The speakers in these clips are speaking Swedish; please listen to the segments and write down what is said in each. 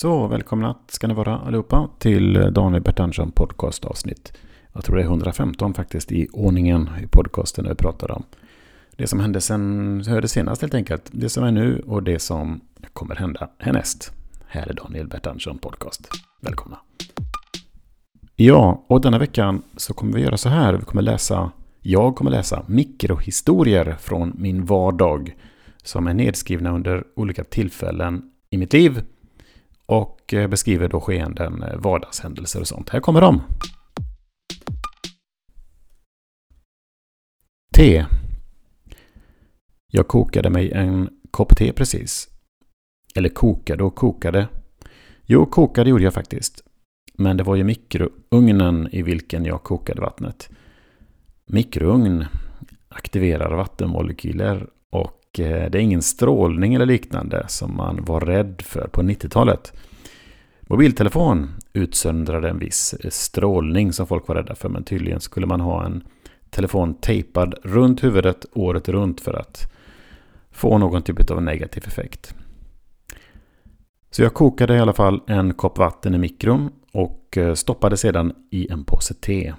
Så välkomna ska ni vara allihopa till Daniel Bertandsson podcast avsnitt. Jag tror det är 115 faktiskt i ordningen i podcasten vi pratar om det som hände sen hörde senast helt enkelt. Det som är nu och det som kommer hända härnäst. Här är Daniel Bertandsson podcast. Välkomna! Ja, och denna veckan så kommer vi göra så här. Vi kommer läsa, jag kommer läsa mikrohistorier från min vardag som är nedskrivna under olika tillfällen i mitt liv och eh, beskriver då skeenden, eh, vardagshändelser och sånt. Här kommer de! Te. Jag kokade mig en kopp te precis. Eller kokade och kokade. Jo, kokade gjorde jag faktiskt. Men det var ju mikrougnen i vilken jag kokade vattnet. Mikrougn aktiverar vattenmolekyler och Eh, det är ingen strålning eller liknande som man var rädd för på 90-talet. Mobiltelefon utsöndrade en viss eh, strålning som folk var rädda för men tydligen skulle man ha en telefon tejpad runt huvudet året runt för att få någon typ av negativ effekt. Så jag kokade i alla fall en kopp vatten i mikron och eh, stoppade sedan i en påse te.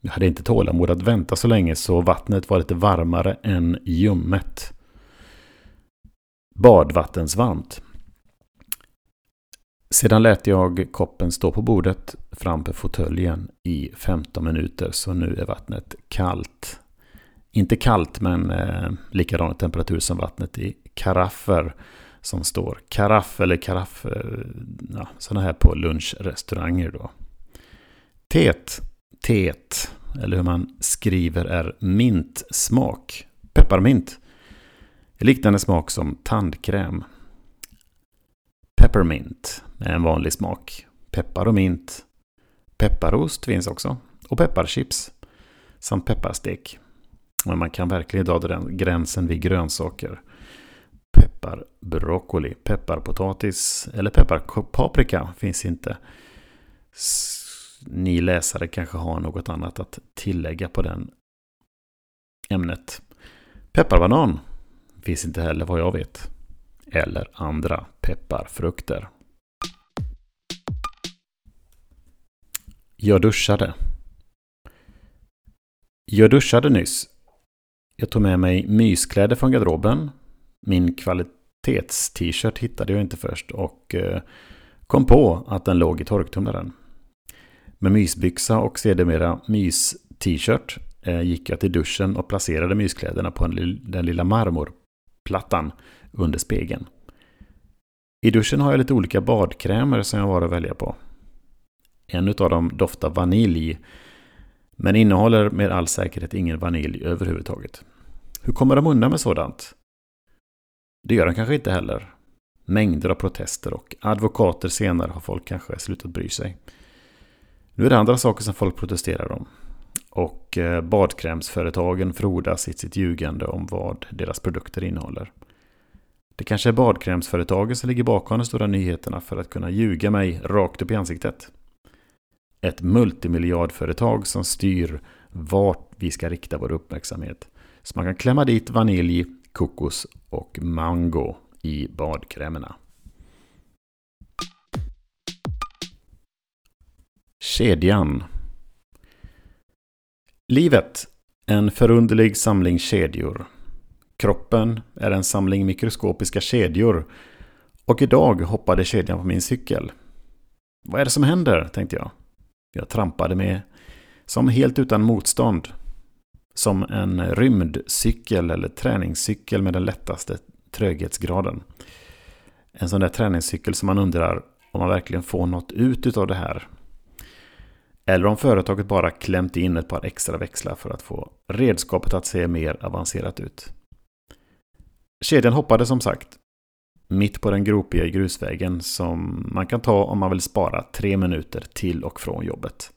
Jag hade inte tålamod att vänta så länge så vattnet var lite varmare än ljummet. Badvattensvarmt. Sedan lät jag koppen stå på bordet framför fåtöljen i 15 minuter så nu är vattnet kallt. Inte kallt men eh, likadan temperatur som vattnet i karaffer som står karaff eller karaff, eh, ja, sådana här på lunchrestauranger då. Teet, teet, eller hur man skriver är mintsmak, pepparmint. Liknande smak som tandkräm. Peppermint är en vanlig smak. Peppar och mint. Pepparost finns också. Och pepparchips. Samt pepparstek. Men man kan verkligen dra den gränsen vid grönsaker. Pepparbroccoli, pepparpotatis eller pepparpaprika finns inte. Ni läsare kanske har något annat att tillägga på den ämnet. Pepparbanan finns inte heller vad jag vet. Eller andra pepparfrukter. Jag duschade. Jag duschade nyss. Jag tog med mig myskläder från garderoben. Min kvalitets-t-shirt hittade jag inte först och eh, kom på att den låg i torktumlaren. Med mysbyxa och sedermera mys-t-shirt eh, gick jag till duschen och placerade myskläderna på den lilla marmor plattan under spegeln. I duschen har jag lite olika badkrämer som jag har att välja på. En av dem doftar vanilj, men innehåller med all säkerhet ingen vanilj överhuvudtaget. Hur kommer de undan med sådant? Det gör de kanske inte heller. Mängder av protester och advokater senare har folk kanske slutat bry sig. Nu är det andra saker som folk protesterar om. Och eh, badkrämsföretagen frodas i sitt ljugande om vad deras produkter innehåller. Det kanske är badkrämsföretagen som ligger bakom de stora nyheterna för att kunna ljuga mig rakt upp i ansiktet. Ett multimiljardföretag som styr vart vi ska rikta vår uppmärksamhet. Så man kan klämma dit vanilj, kokos och mango i badkrämerna. Kedjan Livet. En förunderlig samling kedjor. Kroppen är en samling mikroskopiska kedjor. Och idag hoppade kedjan på min cykel. Vad är det som händer, tänkte jag. Jag trampade med som helt utan motstånd. Som en rymdcykel eller träningscykel med den lättaste tröghetsgraden. En sån där träningscykel som man undrar om man verkligen får något ut av det här. Eller om företaget bara klämt in ett par extra växlar för att få redskapet att se mer avancerat ut. Kedjan hoppade som sagt mitt på den gropiga grusvägen som man kan ta om man vill spara tre minuter till och från jobbet.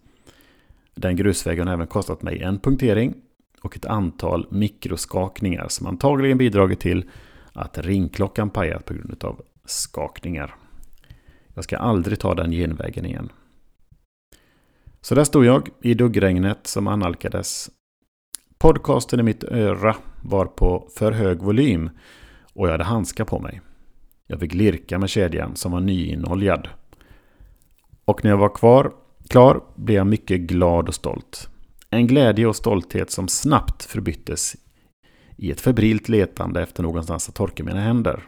Den grusvägen har även kostat mig en punktering och ett antal mikroskakningar som antagligen bidragit till att ringklockan pajat på grund av skakningar. Jag ska aldrig ta den genvägen igen. Så där stod jag i duggregnet som analkades. Podcasten i mitt öra var på för hög volym och jag hade handskar på mig. Jag fick lirka med kedjan som var nyinoljad. Och när jag var kvar, klar blev jag mycket glad och stolt. En glädje och stolthet som snabbt förbyttes i ett febrilt letande efter någonstans att torka mina händer.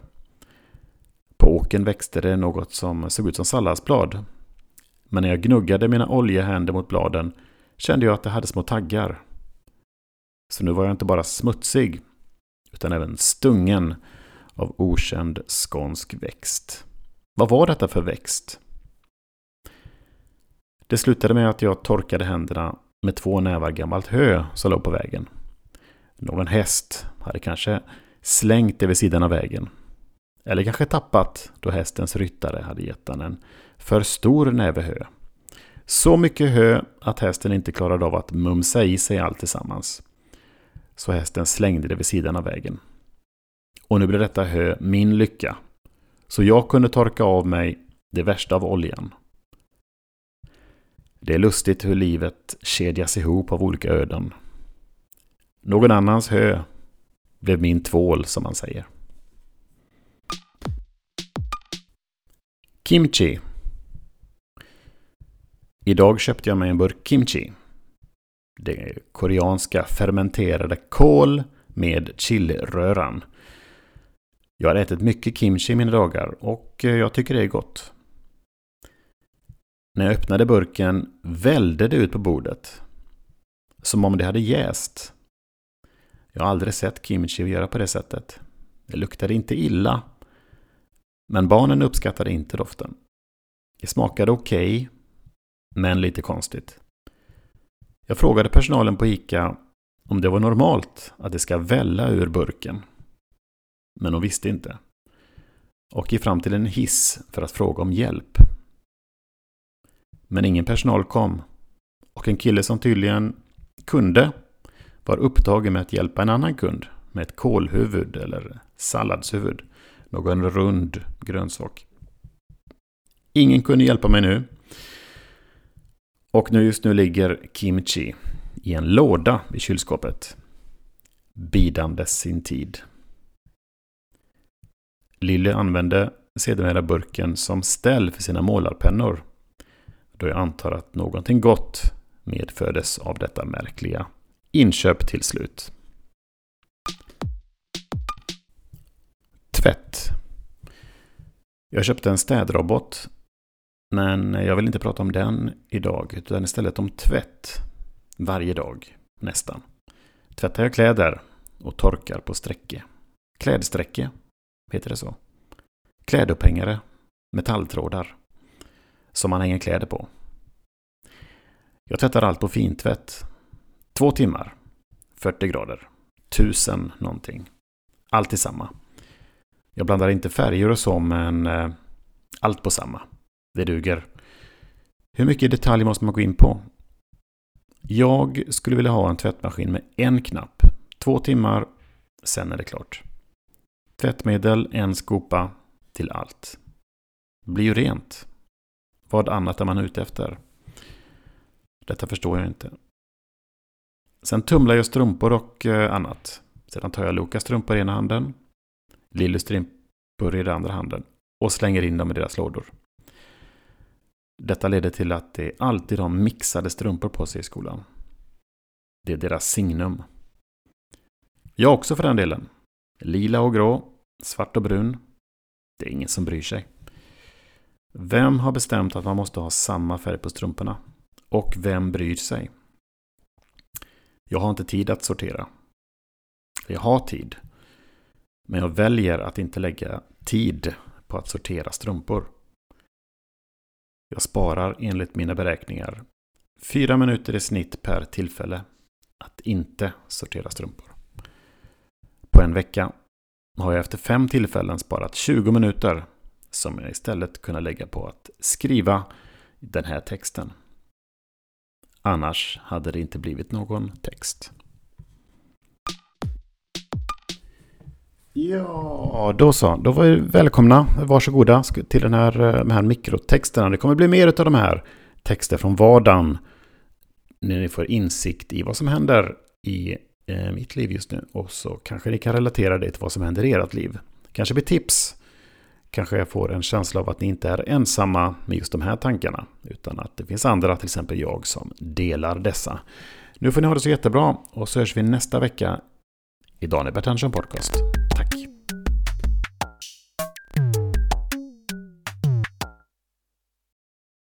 På åken växte det något som såg ut som salladsblad. Men när jag gnuggade mina oljehänder mot bladen kände jag att det hade små taggar. Så nu var jag inte bara smutsig, utan även stungen av okänd skånsk växt. Vad var detta för växt? Det slutade med att jag torkade händerna med två nävar gammalt hö som låg på vägen. Någon häst hade kanske slängt det vid sidan av vägen. Eller kanske tappat då hästens ryttare hade gett den en för stor näve hö. Så mycket hö att hästen inte klarade av att mumsa i sig allt tillsammans. Så hästen slängde det vid sidan av vägen. Och nu blev detta hö min lycka. Så jag kunde torka av mig det värsta av oljan. Det är lustigt hur livet kedjas ihop av olika öden. Någon annans hö blev min tvål, som man säger. Kimchi. Idag köpte jag mig en burk kimchi. Det är koreanska fermenterade kål med chiliröran. Jag har ätit mycket kimchi i mina dagar och eh, jag tycker det är gott. När jag öppnade burken välde det ut på bordet. Som om det hade jäst. Jag har aldrig sett kimchi göra på det sättet. Det luktade inte illa. Men barnen uppskattade inte doften. Det smakade okej, okay, men lite konstigt. Jag frågade personalen på ICA om det var normalt att det ska välla ur burken. Men hon visste inte. Och gick fram till en hiss för att fråga om hjälp. Men ingen personal kom. Och en kille som tydligen kunde var upptagen med att hjälpa en annan kund med ett kålhuvud eller salladshuvud. Någon rund grönsak. Ingen kunde hjälpa mig nu. Och nu just nu ligger kimchi i en låda i kylskåpet. Bidandes sin tid. Lilly använde sedermera burken som ställ för sina målarpennor. Då jag antar att någonting gott medfördes av detta märkliga inköp till slut. Tvätt. Jag köpte en städrobot. Men jag vill inte prata om den idag, utan istället om tvätt. Varje dag, nästan. Tvättar jag kläder och torkar på sträcke. Klädsträcke, heter det så? Klädupphängare, metalltrådar, som man hänger kläder på. Jag tvättar allt på fintvätt. Två timmar, 40 grader, 1000 någonting. Allt i samma. Jag blandar inte färger och så, men eh, allt på samma. Det duger. Hur mycket detalj måste man gå in på? Jag skulle vilja ha en tvättmaskin med en knapp. Två timmar, sen är det klart. Tvättmedel, en skopa till allt. Blir ju rent. Vad annat är man ute efter? Detta förstår jag inte. Sen tumlar jag strumpor och eh, annat. Sedan tar jag Lukas strumpor i ena handen, Lillys börjar i den andra handen och slänger in dem i deras lådor. Detta leder till att det alltid har mixade strumpor på sig i skolan. Det är deras signum. Jag också för den delen. Lila och grå, svart och brun. Det är ingen som bryr sig. Vem har bestämt att man måste ha samma färg på strumporna? Och vem bryr sig? Jag har inte tid att sortera. Jag har tid. Men jag väljer att inte lägga tid på att sortera strumpor. Jag sparar enligt mina beräkningar fyra minuter i snitt per tillfälle att inte sortera strumpor. På en vecka har jag efter fem tillfällen sparat 20 minuter som jag istället kunnat lägga på att skriva den här texten. Annars hade det inte blivit någon text. Ja, då så. Då var vi välkomna. Varsågoda till den här, eh, de här mikrotexterna. Det kommer bli mer av de här texter från vardagen. När ni får insikt i vad som händer i eh, mitt liv just nu. Och så kanske ni kan relatera det till vad som händer i ert liv. Kanske blir tips. kanske jag får en känsla av att ni inte är ensamma med just de här tankarna. Utan att det finns andra, till exempel jag, som delar dessa. Nu får ni ha det så jättebra och så hörs vi nästa vecka i Daniel Bertandsson Podcast.